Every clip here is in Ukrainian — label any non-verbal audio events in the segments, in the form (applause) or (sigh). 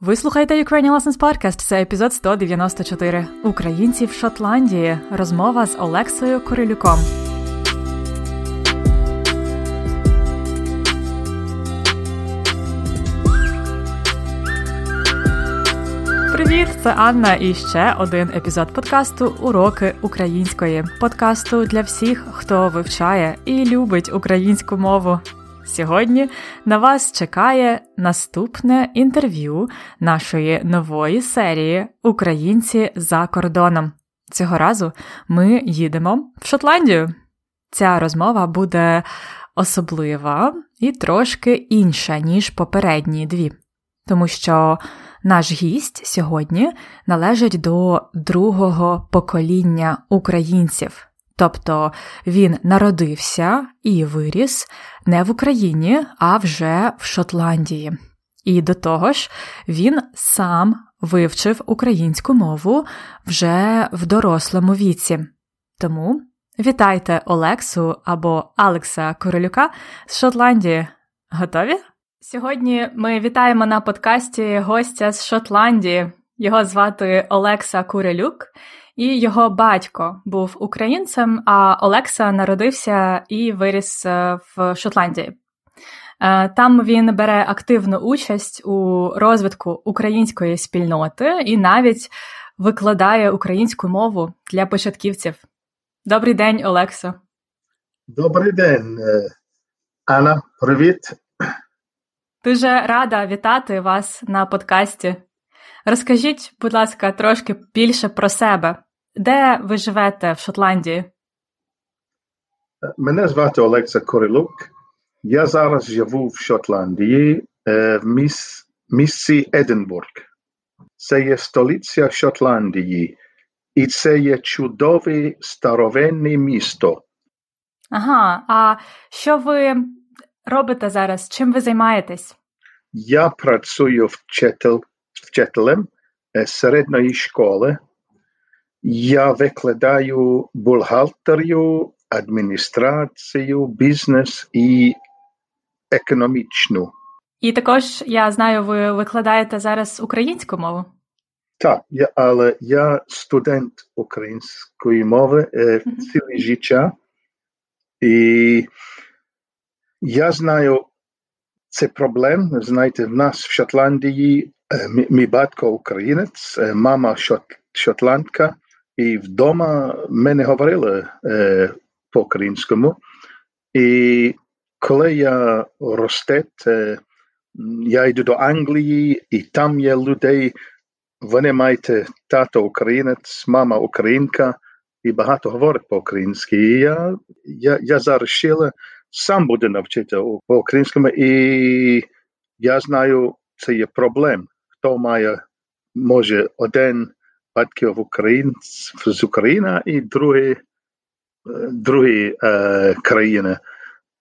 Ви слухаєте Ukrainian Lessons Podcast, Це епізод 194. Українці в Шотландії. Розмова з Олексою Корилюком. Привіт, це Анна. І ще один епізод подкасту Уроки української подкасту для всіх, хто вивчає і любить українську мову. Сьогодні на вас чекає наступне інтерв'ю нашої нової серії Українці за кордоном. Цього разу ми їдемо в Шотландію. Ця розмова буде особлива і трошки інша, ніж попередні дві, тому що наш гість сьогодні належить до другого покоління українців. Тобто він народився і виріс не в Україні, а вже в Шотландії. І до того ж, він сам вивчив українську мову вже в дорослому віці. Тому вітайте Олексу або Алекса Королюка з Шотландії. Готові? Сьогодні ми вітаємо на подкасті гостя з Шотландії. Його звати Олекса Курелюк. І його батько був українцем, а Олекса народився і виріс е, в Шотландії. Е, там він бере активну участь у розвитку української спільноти і навіть викладає українську мову для початківців. Добрий день, Олексо. Добрий день, е, Анна. Привіт. Дуже рада вітати вас на подкасті. Розкажіть, будь ласка, трошки більше про себе. Де ви живете в Шотландії? Мене звати Олекса Корилук. Я зараз живу в Шотландії в міс... місці Единбург. Це є столиця Шотландії, і це є чудове старовинне місто. Ага, а що ви робите зараз? Чим ви займаєтесь? Я працюю вчителем середньої школи. Я викладаю бухгалтерію, адміністрацію, бізнес і економічну. І також я знаю, ви викладаєте зараз українську мову. Так, я, але я студент української мови е, ціле життя, і я знаю це проблем. Знаєте, в нас в Шотландії е, мій, мій батько українець, е, мама шот, шотландка. І вдома ми не говорили е, по-українському. І коли я росте, я йду до Англії, і там є людей, вони мають тато українець, мама українка, і багато говорять по-українськи. І я я, я ще сам буду навчити по-українському, і я знаю, це є проблем. Хто має, може, один батьків українців з України і другі, другі е, країни.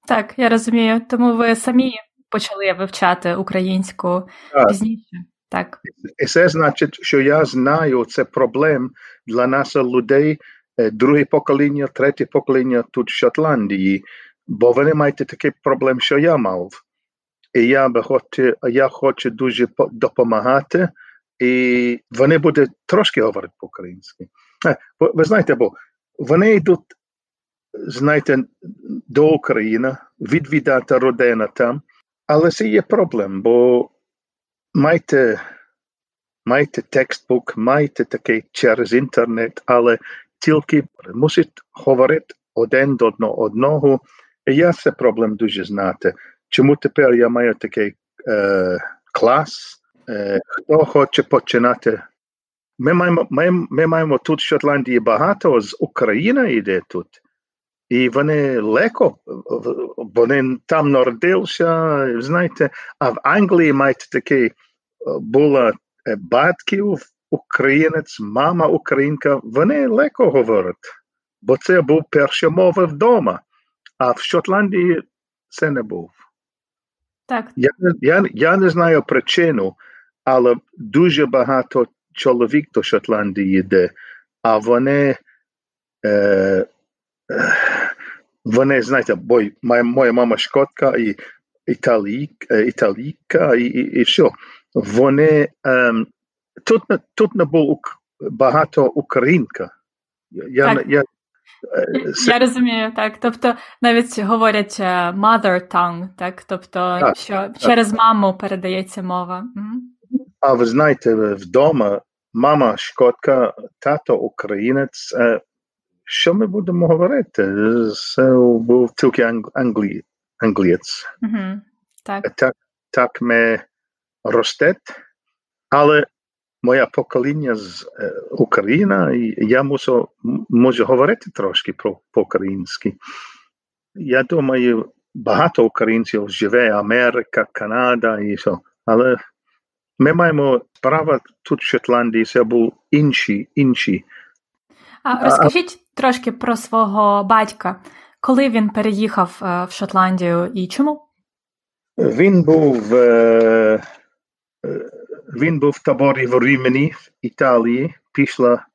Так, я розумію. Тому ви самі почали вивчати українську так. пізніше. Так. І це значить, що я знаю це проблем для нас людей, друге покоління, третє покоління тут в Шотландії, бо вони мають такий проблем, що я мав. І я би хочу, я хочу дуже допомагати і вони будуть трошки говорити по-українськи. Ви знаєте, бо вони йдуть, знаєте, до України, відвідати родина там, але це є проблем, бо маєте, маєте текстбук, маєте таке через інтернет, але тільки мусить говорити один до одного. І я це проблем дуже знати. Чому тепер я маю такий е, клас? Хто хоче починати? Ми маємо маємо, ми маємо тут в Шотландії багато з України йде тут. І вони легко, вони там народилися, знаєте, а в Англії мають таке була батьків українець, мама українка, вони легко говорять, бо це був перша мова вдома, а в Шотландії це не був. Так. Я, я, Я не знаю причину але дуже багато чоловік до Шотландії йде, а вони, е, вони знаєте, бо моя, моя мама шкотка і італійка, італійка і, і, і все. вони ем, тут, тут не було багато українка. Я, так. я, е, (laughs) я розумію, так. Тобто навіть говорять е, mother tongue, так? Тобто, так, що так. через маму передається мова. А ви знаєте, вдома мама шкотка, тато українець. Е, що ми будемо говорити? Це був тільки англі, англієць. Угу, так. так. Так ми ростет, але моє покоління з е, України, і я мусу, можу говорити трошки про по-українськи. Я думаю, багато українців живе Америка, Канада і все, але ми маємо право тут в Шотландії, це був інші, інші. А розкажіть а, трошки про свого батька, коли він переїхав е, в Шотландію і чому? Він був е, він був в таборі в Рімені в Італії після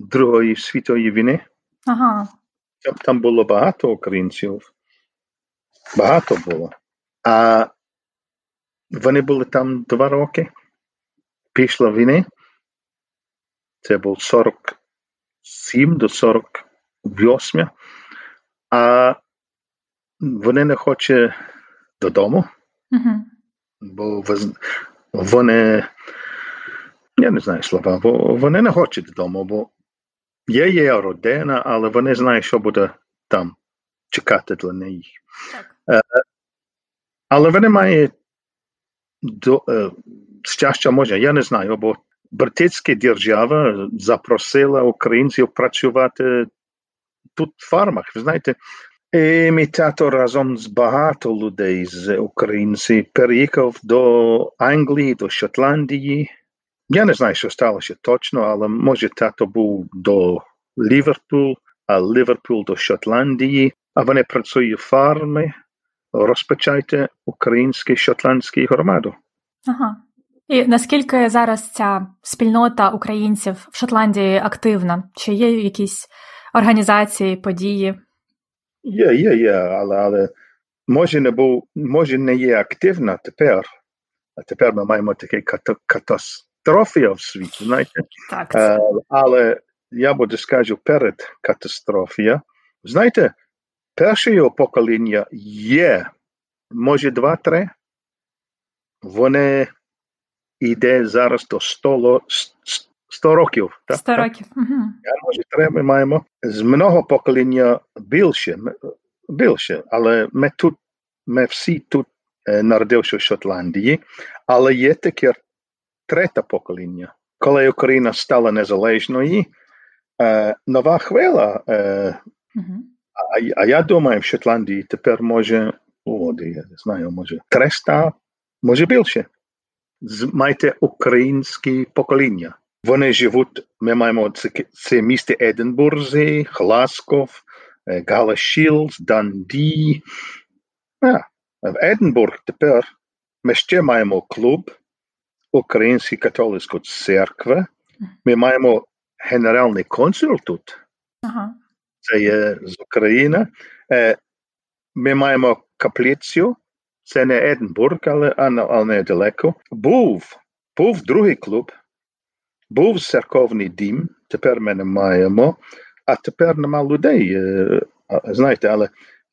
Другої світової війни. Ага. Там було багато українців. Багато було. А вони були там два роки після війни. Це був 47 до 48. А вони не хочуть додому. Угу. Бо вони, я не знаю слова, бо вони не хочуть додому, бо є є родина, але вони знають, що буде там чекати для них. Так. Але вони мають до, щастя може, я не знаю, бо Британська держава запросила українців працювати тут в фармах. Ви знаєте, і тато разом з багато людей з українців переїхав до Англії, до Шотландії. Я не знаю, що сталося точно, але може тато був до Ліверпуль, а Ліверпуль до Шотландії, а вони працюють в фармі, розпочайте українську шотландську громаду. Ага. І наскільки зараз ця спільнота українців в Шотландії активна? Чи є якісь організації, події? Є, є, є, але, але може не був, може не є активна тепер. А тепер ми маємо таке катастрофія в світі, знаєте? Так. Е, але я буду скажу перед катастрофією. Знаєте, перше покоління є, може два-три, вони йде зараз до 100, 100 років. Так? 100 років. Угу. Може, треба маємо з много покоління більше, більше, але ми тут, ми всі тут е, народилися в Шотландії, але є таке третє покоління. Коли Україна стала незалежною, е, нова хвиля, е, угу. А, я думаю, в Шотландії тепер може, о, я не знаю, може 300, може більше. Маєте українське покоління. Вони живуть, ми маємо це, це місто Единбурзі, Гласков, Галашілз, Данді. А, в Единбург тепер ми ще маємо клуб Української католицької церкви. Ми маємо генеральний консул тут. Ага. Це є з України. Ми маємо каплицю. Це не Единбург, але, але недалеко. Був, був другий клуб. Був церковний дім, тепер ми не маємо, а тепер нема людей. Е, знаєте, але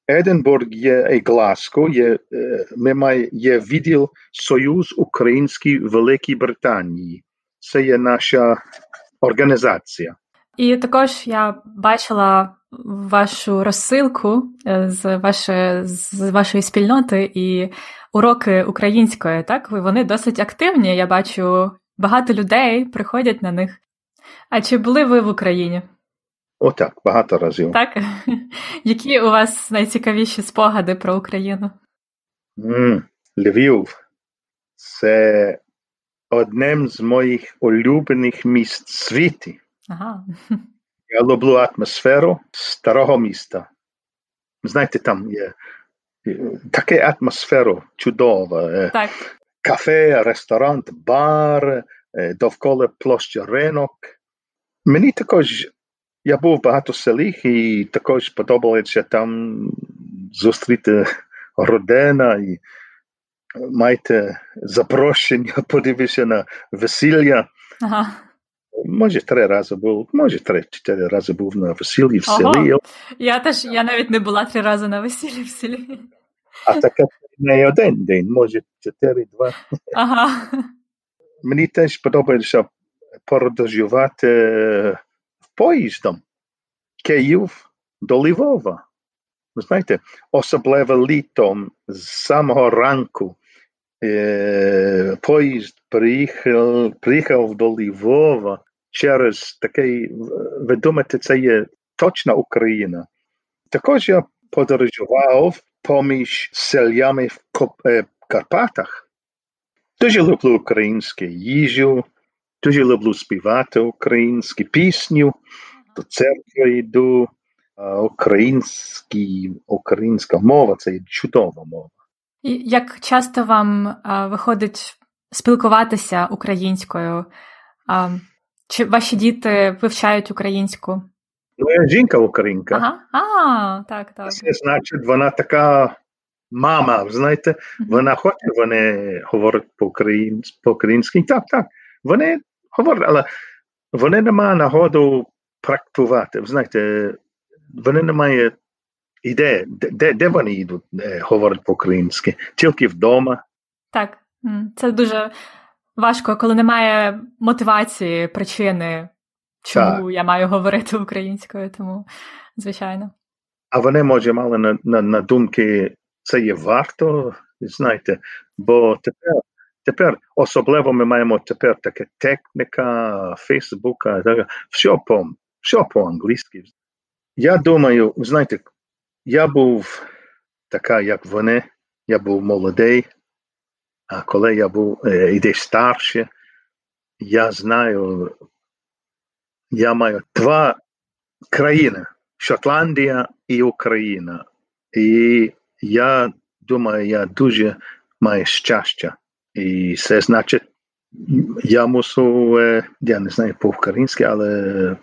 Единбург є і Глазго, є, е, ми має, є відділ Союз Український Великій Британії. Це є наша організація. І також я бачила вашу розсилку е, з вашої, з вашої спільноти і уроки української. Так, вони досить активні. Я бачу Багато людей приходять на них. А чи були ви в Україні? Отак, багато разів. Так? (laughs) Які у вас найцікавіші спогади про Україну? Mm, Львів. Це одним з моїх улюблених міст світу. Ага. Я люблю атмосферу старого міста. Знаєте, там є така атмосфера чудова. Так кафе, ресторан, бар, довкола площі ринок. Мені також, я був багато селих і також подобається там зустріти родина. І... маєте запрошення, (laughs) подивитися на весілля. Ага. Може, три рази був, може, три-чотири рази був на весіллі в селі. Ого. Я теж я навіть не була три рази на весіллі в селі. А таке не один день, може, чотири-два. Ага. Мені теж подобається подорожувати поїздом Київ до Львова. Ви знаєте, особливо літом з самого ранку е, поїзд приїхав, приїхав до Львова через такий, ви думаєте, це є точна Україна. Також я подорожував поміж селями в Карпатах. Дуже люблю українську їжу, дуже люблю співати українську пісню, до церкви йду. Український, українська мова це чудова мова. І Як часто вам а, виходить спілкуватися українською? А, Чи ваші діти вивчають українську? Моя жінка українка. Ага. А, так, так. Це значить, вона така мама, знаєте, вона хоче, вони говорять по-українськи. Так, так. Вони говорять, але вони не мають нагоду практикувати. Знаєте, вони не мають ідеї, де, де вони йдуть е, говорять по-українськи, тільки вдома. Так, це дуже важко, коли немає мотивації, причини, чому так. я маю говорити українською, тому звичайно. А вони, може, мали на, на, на думки, це є варто, знаєте, бо тепер. Тепер особливо ми маємо тепер таке техніка, Фейсбука, все по все по-англійськи. Я думаю, знаєте, я був така, як вони, я був молодий, а коли я був е, і десь старше, я знаю, я маю два країни Шотландія і Україна. І я думаю, я дуже маю щастя. І це значить, я мусу, е, я не знаю по-українськи, але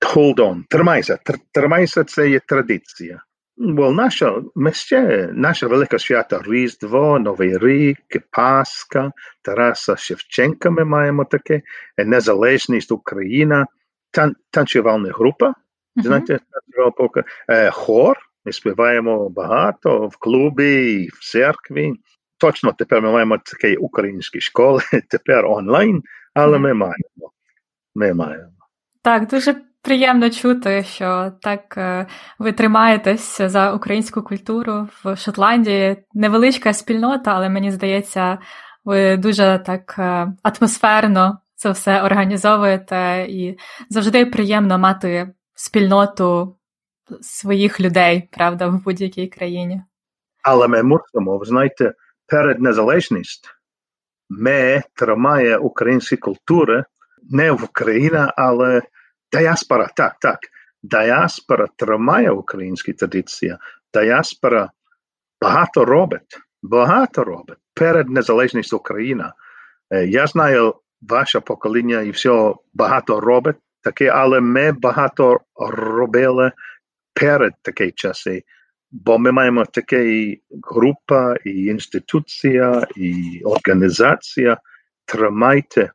hold on, тримайся, тримайся, це є традиція. Бо наша, ми ще, наша велика свята Різдво, Новий рік, Пасха, Тараса Шевченка ми маємо таке, Незалежність Україна, тан, танцювальна група, знаєте, хор, ми співаємо багато в клубі, в церкві. Точно тепер ми маємо такі українські школи, тепер онлайн, але ми маємо. Ми маємо. Так, дуже Приємно чути, що так е, ви тримаєтесь за українську культуру в Шотландії. Невеличка спільнота, але мені здається, ви дуже так е, атмосферно це все організовуєте, і завжди приємно мати спільноту своїх людей, правда, в будь-якій країні. Але ми мусимо, ви знаєте, перед незалежністю ми тримає українські культури не в Україні, але Діаспора, так, так. Діаспора тримає українські традиції. Діаспора багато робить, багато робить перед незалежністю України. Я знаю, ваше покоління і все багато робить, таке, але ми багато робили перед такі часи. Бо ми маємо таке група, і інституція, і організація. Тримайте,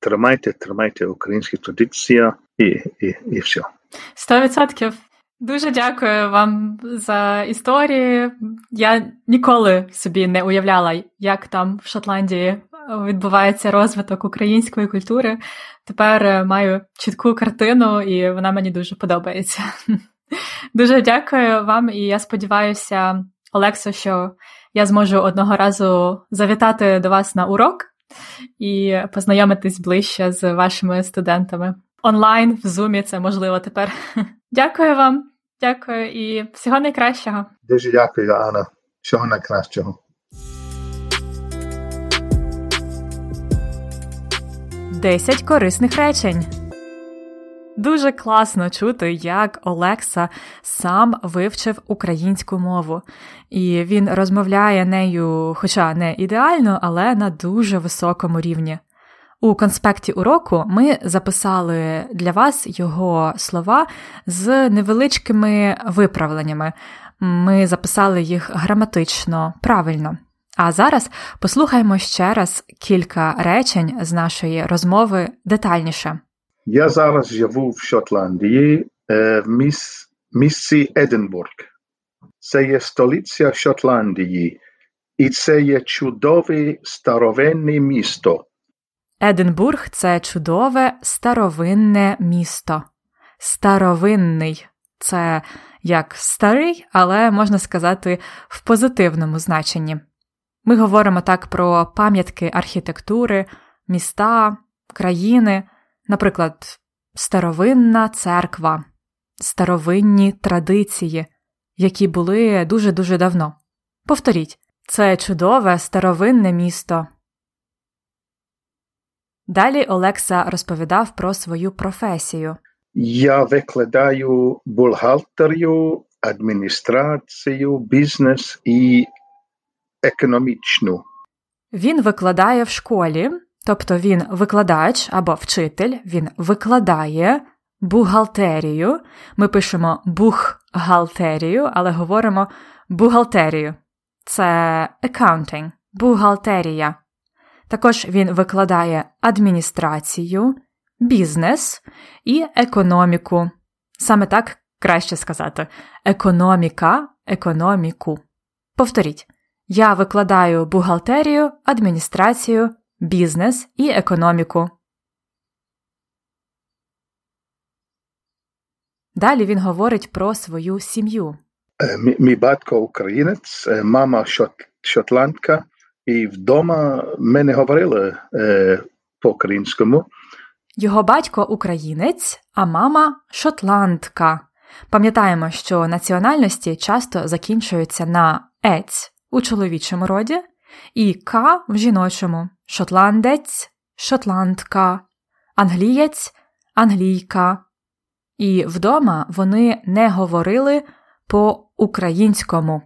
тримайте, тримайте українські традиції і і, і все. Сто відсотків. Дуже дякую вам за історії. Я ніколи собі не уявляла, як там в Шотландії відбувається розвиток української культури. Тепер е, маю чітку картину, і вона мені дуже подобається. (laughs) Дуже дякую вам, і я сподіваюся, Олексо, що я зможу одного разу завітати до вас на урок і познайомитись ближче з вашими студентами онлайн в зумі це можливо тепер. (laughs) Дякую вам, дякую і всього найкращого. Дуже дякую, Анна. Всього найкращого. Десять корисних речень. Дуже класно чути, як Олекса сам вивчив українську мову, і він розмовляє нею, хоча не ідеально, але на дуже високому рівні. У конспекті уроку ми записали для вас його слова з невеличкими виправленнями. Ми записали їх граматично правильно. А зараз послухаймо ще раз кілька речень з нашої розмови детальніше. Я зараз живу в Шотландії в міс... місці Единбург. Це є столиця Шотландії, і це є чудове старовинне місто. Единбург це чудове старовинне місто. Старовинний це як старий, але можна сказати в позитивному значенні. Ми говоримо так про пам'ятки архітектури, міста, країни, наприклад, старовинна церква, старовинні традиції, які були дуже-дуже давно. Повторіть, це чудове старовинне місто. Далі Олекса розповідав про свою професію. Я викладаю бухгалтерію, адміністрацію, бізнес і економічну. Він викладає в школі, тобто він викладач або вчитель, він викладає бухгалтерію. Ми пишемо бухгалтерію, але говоримо бухгалтерію. Це accounting, бухгалтерія. Також він викладає адміністрацію, бізнес і економіку. Саме так краще сказати: економіка, економіку. Повторіть. Я викладаю бухгалтерію, адміністрацію, бізнес і економіку. Далі він говорить про свою сім'ю. Мій, мій батько українець, мама шот, шотландка, і вдома ми не говорили е, по-українському. Його батько українець, а мама шотландка. Пам'ятаємо, що національності часто закінчуються на ець у чоловічому роді і К в жіночому шотландець, шотландка, англієць, англійка. І вдома вони не говорили по-українському.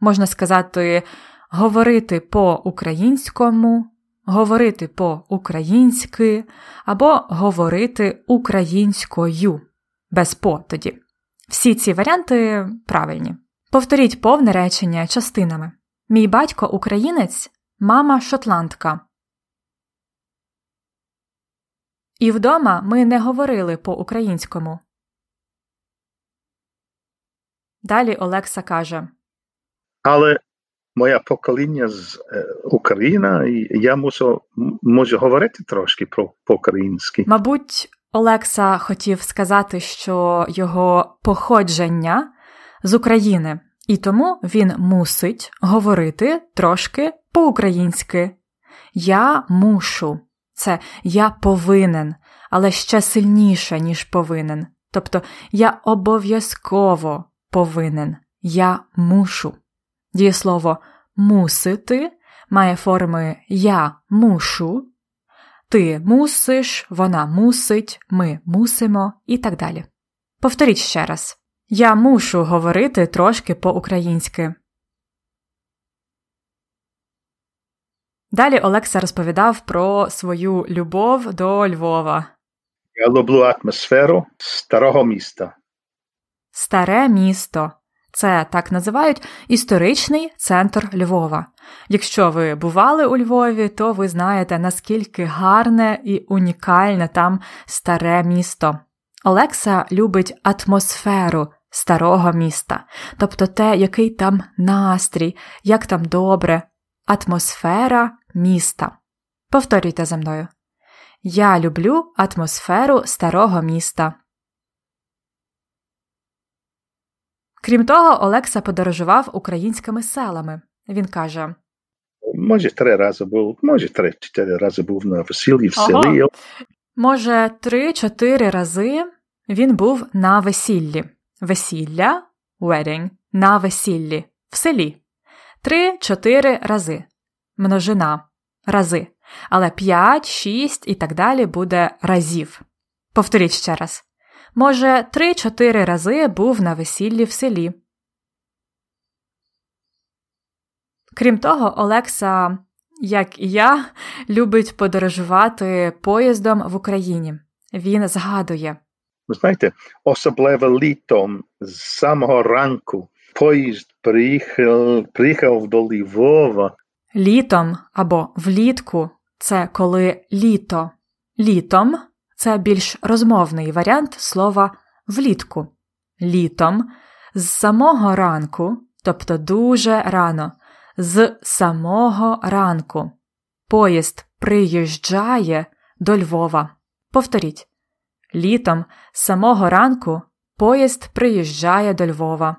Можна сказати, говорити по-українському, говорити по-українськи або говорити українською без по тоді. Всі ці варіанти правильні. Повторіть повне речення частинами. Мій батько українець, мама шотландка. І вдома ми не говорили по українському. Далі Олекса каже Але моя покоління з е, України, і я мусу, можу говорити трошки про по-українськи. Мабуть, Олекса хотів сказати, що його походження з України, і тому він мусить говорити трошки по-українськи. Я мушу, це я повинен, але ще сильніше, ніж повинен. Тобто я обов'язково повинен, я мушу. Дієслово мусити має форми я мушу, ти мусиш, вона мусить, ми мусимо і так далі. Повторіть ще раз. Я мушу говорити трошки по-українськи. Далі Олекса розповідав про свою любов до Львова. Я люблю атмосферу старого міста. Старе місто. Це так називають історичний центр Львова. Якщо ви бували у Львові, то ви знаєте, наскільки гарне і унікальне там старе місто. Олекса любить атмосферу старого міста, тобто те, який там настрій, як там добре, атмосфера міста. Повторюйте за мною. Я люблю атмосферу старого міста. Крім того, Олекса подорожував українськими селами. Він каже: Може, три рази був, може, три-чотири рази був на весіллі в селі. Ага. Може, три-чотири рази він був на весіллі. Весілля wedding, на весіллі в селі. Три-чотири рази. Множина рази. Але п'ять, шість і так далі буде разів. Повторіть ще раз. Може, три-чотири рази був на весіллі в селі. Крім того, Олекса, як і я, любить подорожувати поїздом в Україні. Він згадує. Ви знаєте, особливо літом з самого ранку поїзд приїхав, приїхав до Львова. Літом або влітку це коли літо. Літом це більш розмовний варіант слова влітку. Літом з самого ранку, тобто дуже рано, з самого ранку. Поїзд приїжджає до Львова. Повторіть. Літом з самого ранку поїзд приїжджає до Львова.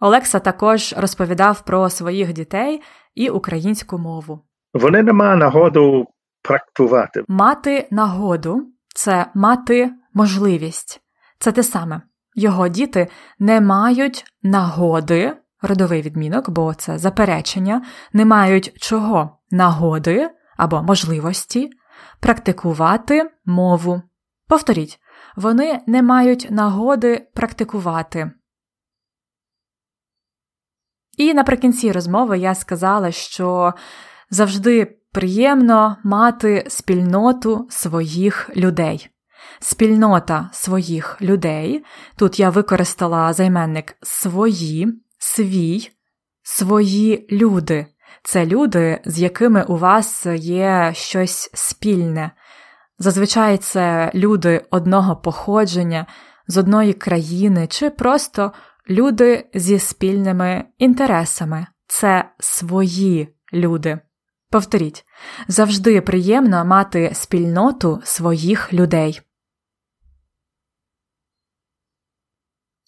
Олекса також розповідав про своїх дітей і українську мову. Вони не мають нагоду практикувати. Мати нагоду це мати можливість. Це те саме. Його діти не мають нагоди, родовий відмінок, бо це заперечення, не мають чого нагоди або можливості практикувати мову. Повторіть, вони не мають нагоди практикувати. І наприкінці розмови я сказала, що завжди приємно мати спільноту своїх людей. Спільнота своїх людей. Тут я використала займенник свої, свій, свої люди. Це люди, з якими у вас є щось спільне. Зазвичай це люди одного походження, з одної країни, чи просто люди зі спільними інтересами. Це свої люди. Повторіть, завжди приємно мати спільноту своїх людей.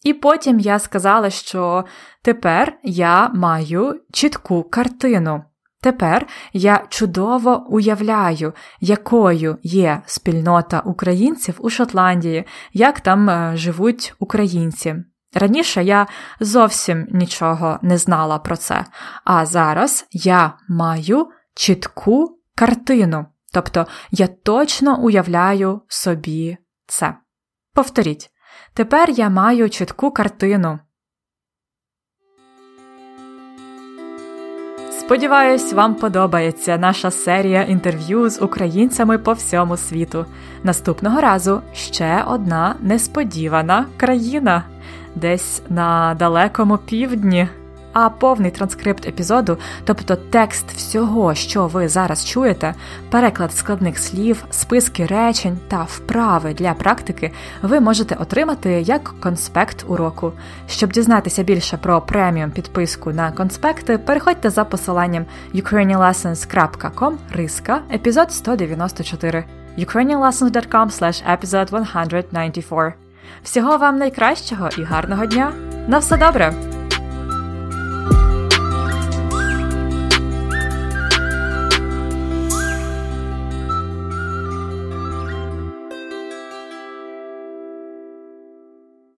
І потім я сказала, що тепер я маю чітку картину. Тепер я чудово уявляю, якою є спільнота українців у Шотландії, як там е, живуть українці. Раніше я зовсім нічого не знала про це, а зараз я маю чітку картину, тобто я точно уявляю собі це. Повторіть, тепер я маю чітку картину. Сподіваюсь, вам подобається наша серія інтерв'ю з українцями по всьому світу. Наступного разу ще одна несподівана країна десь на далекому півдні. А повний транскрипт епізоду, тобто текст всього, що ви зараз чуєте, переклад складних слів, списки речень та вправи для практики, ви можете отримати як конспект уроку. Щоб дізнатися більше про преміум підписку на конспекти, переходьте за посиланням ukrainianlessons.com риска епізод 194 ukrainianlessons.com episode 194 Всього вам найкращого і гарного дня! На все добре!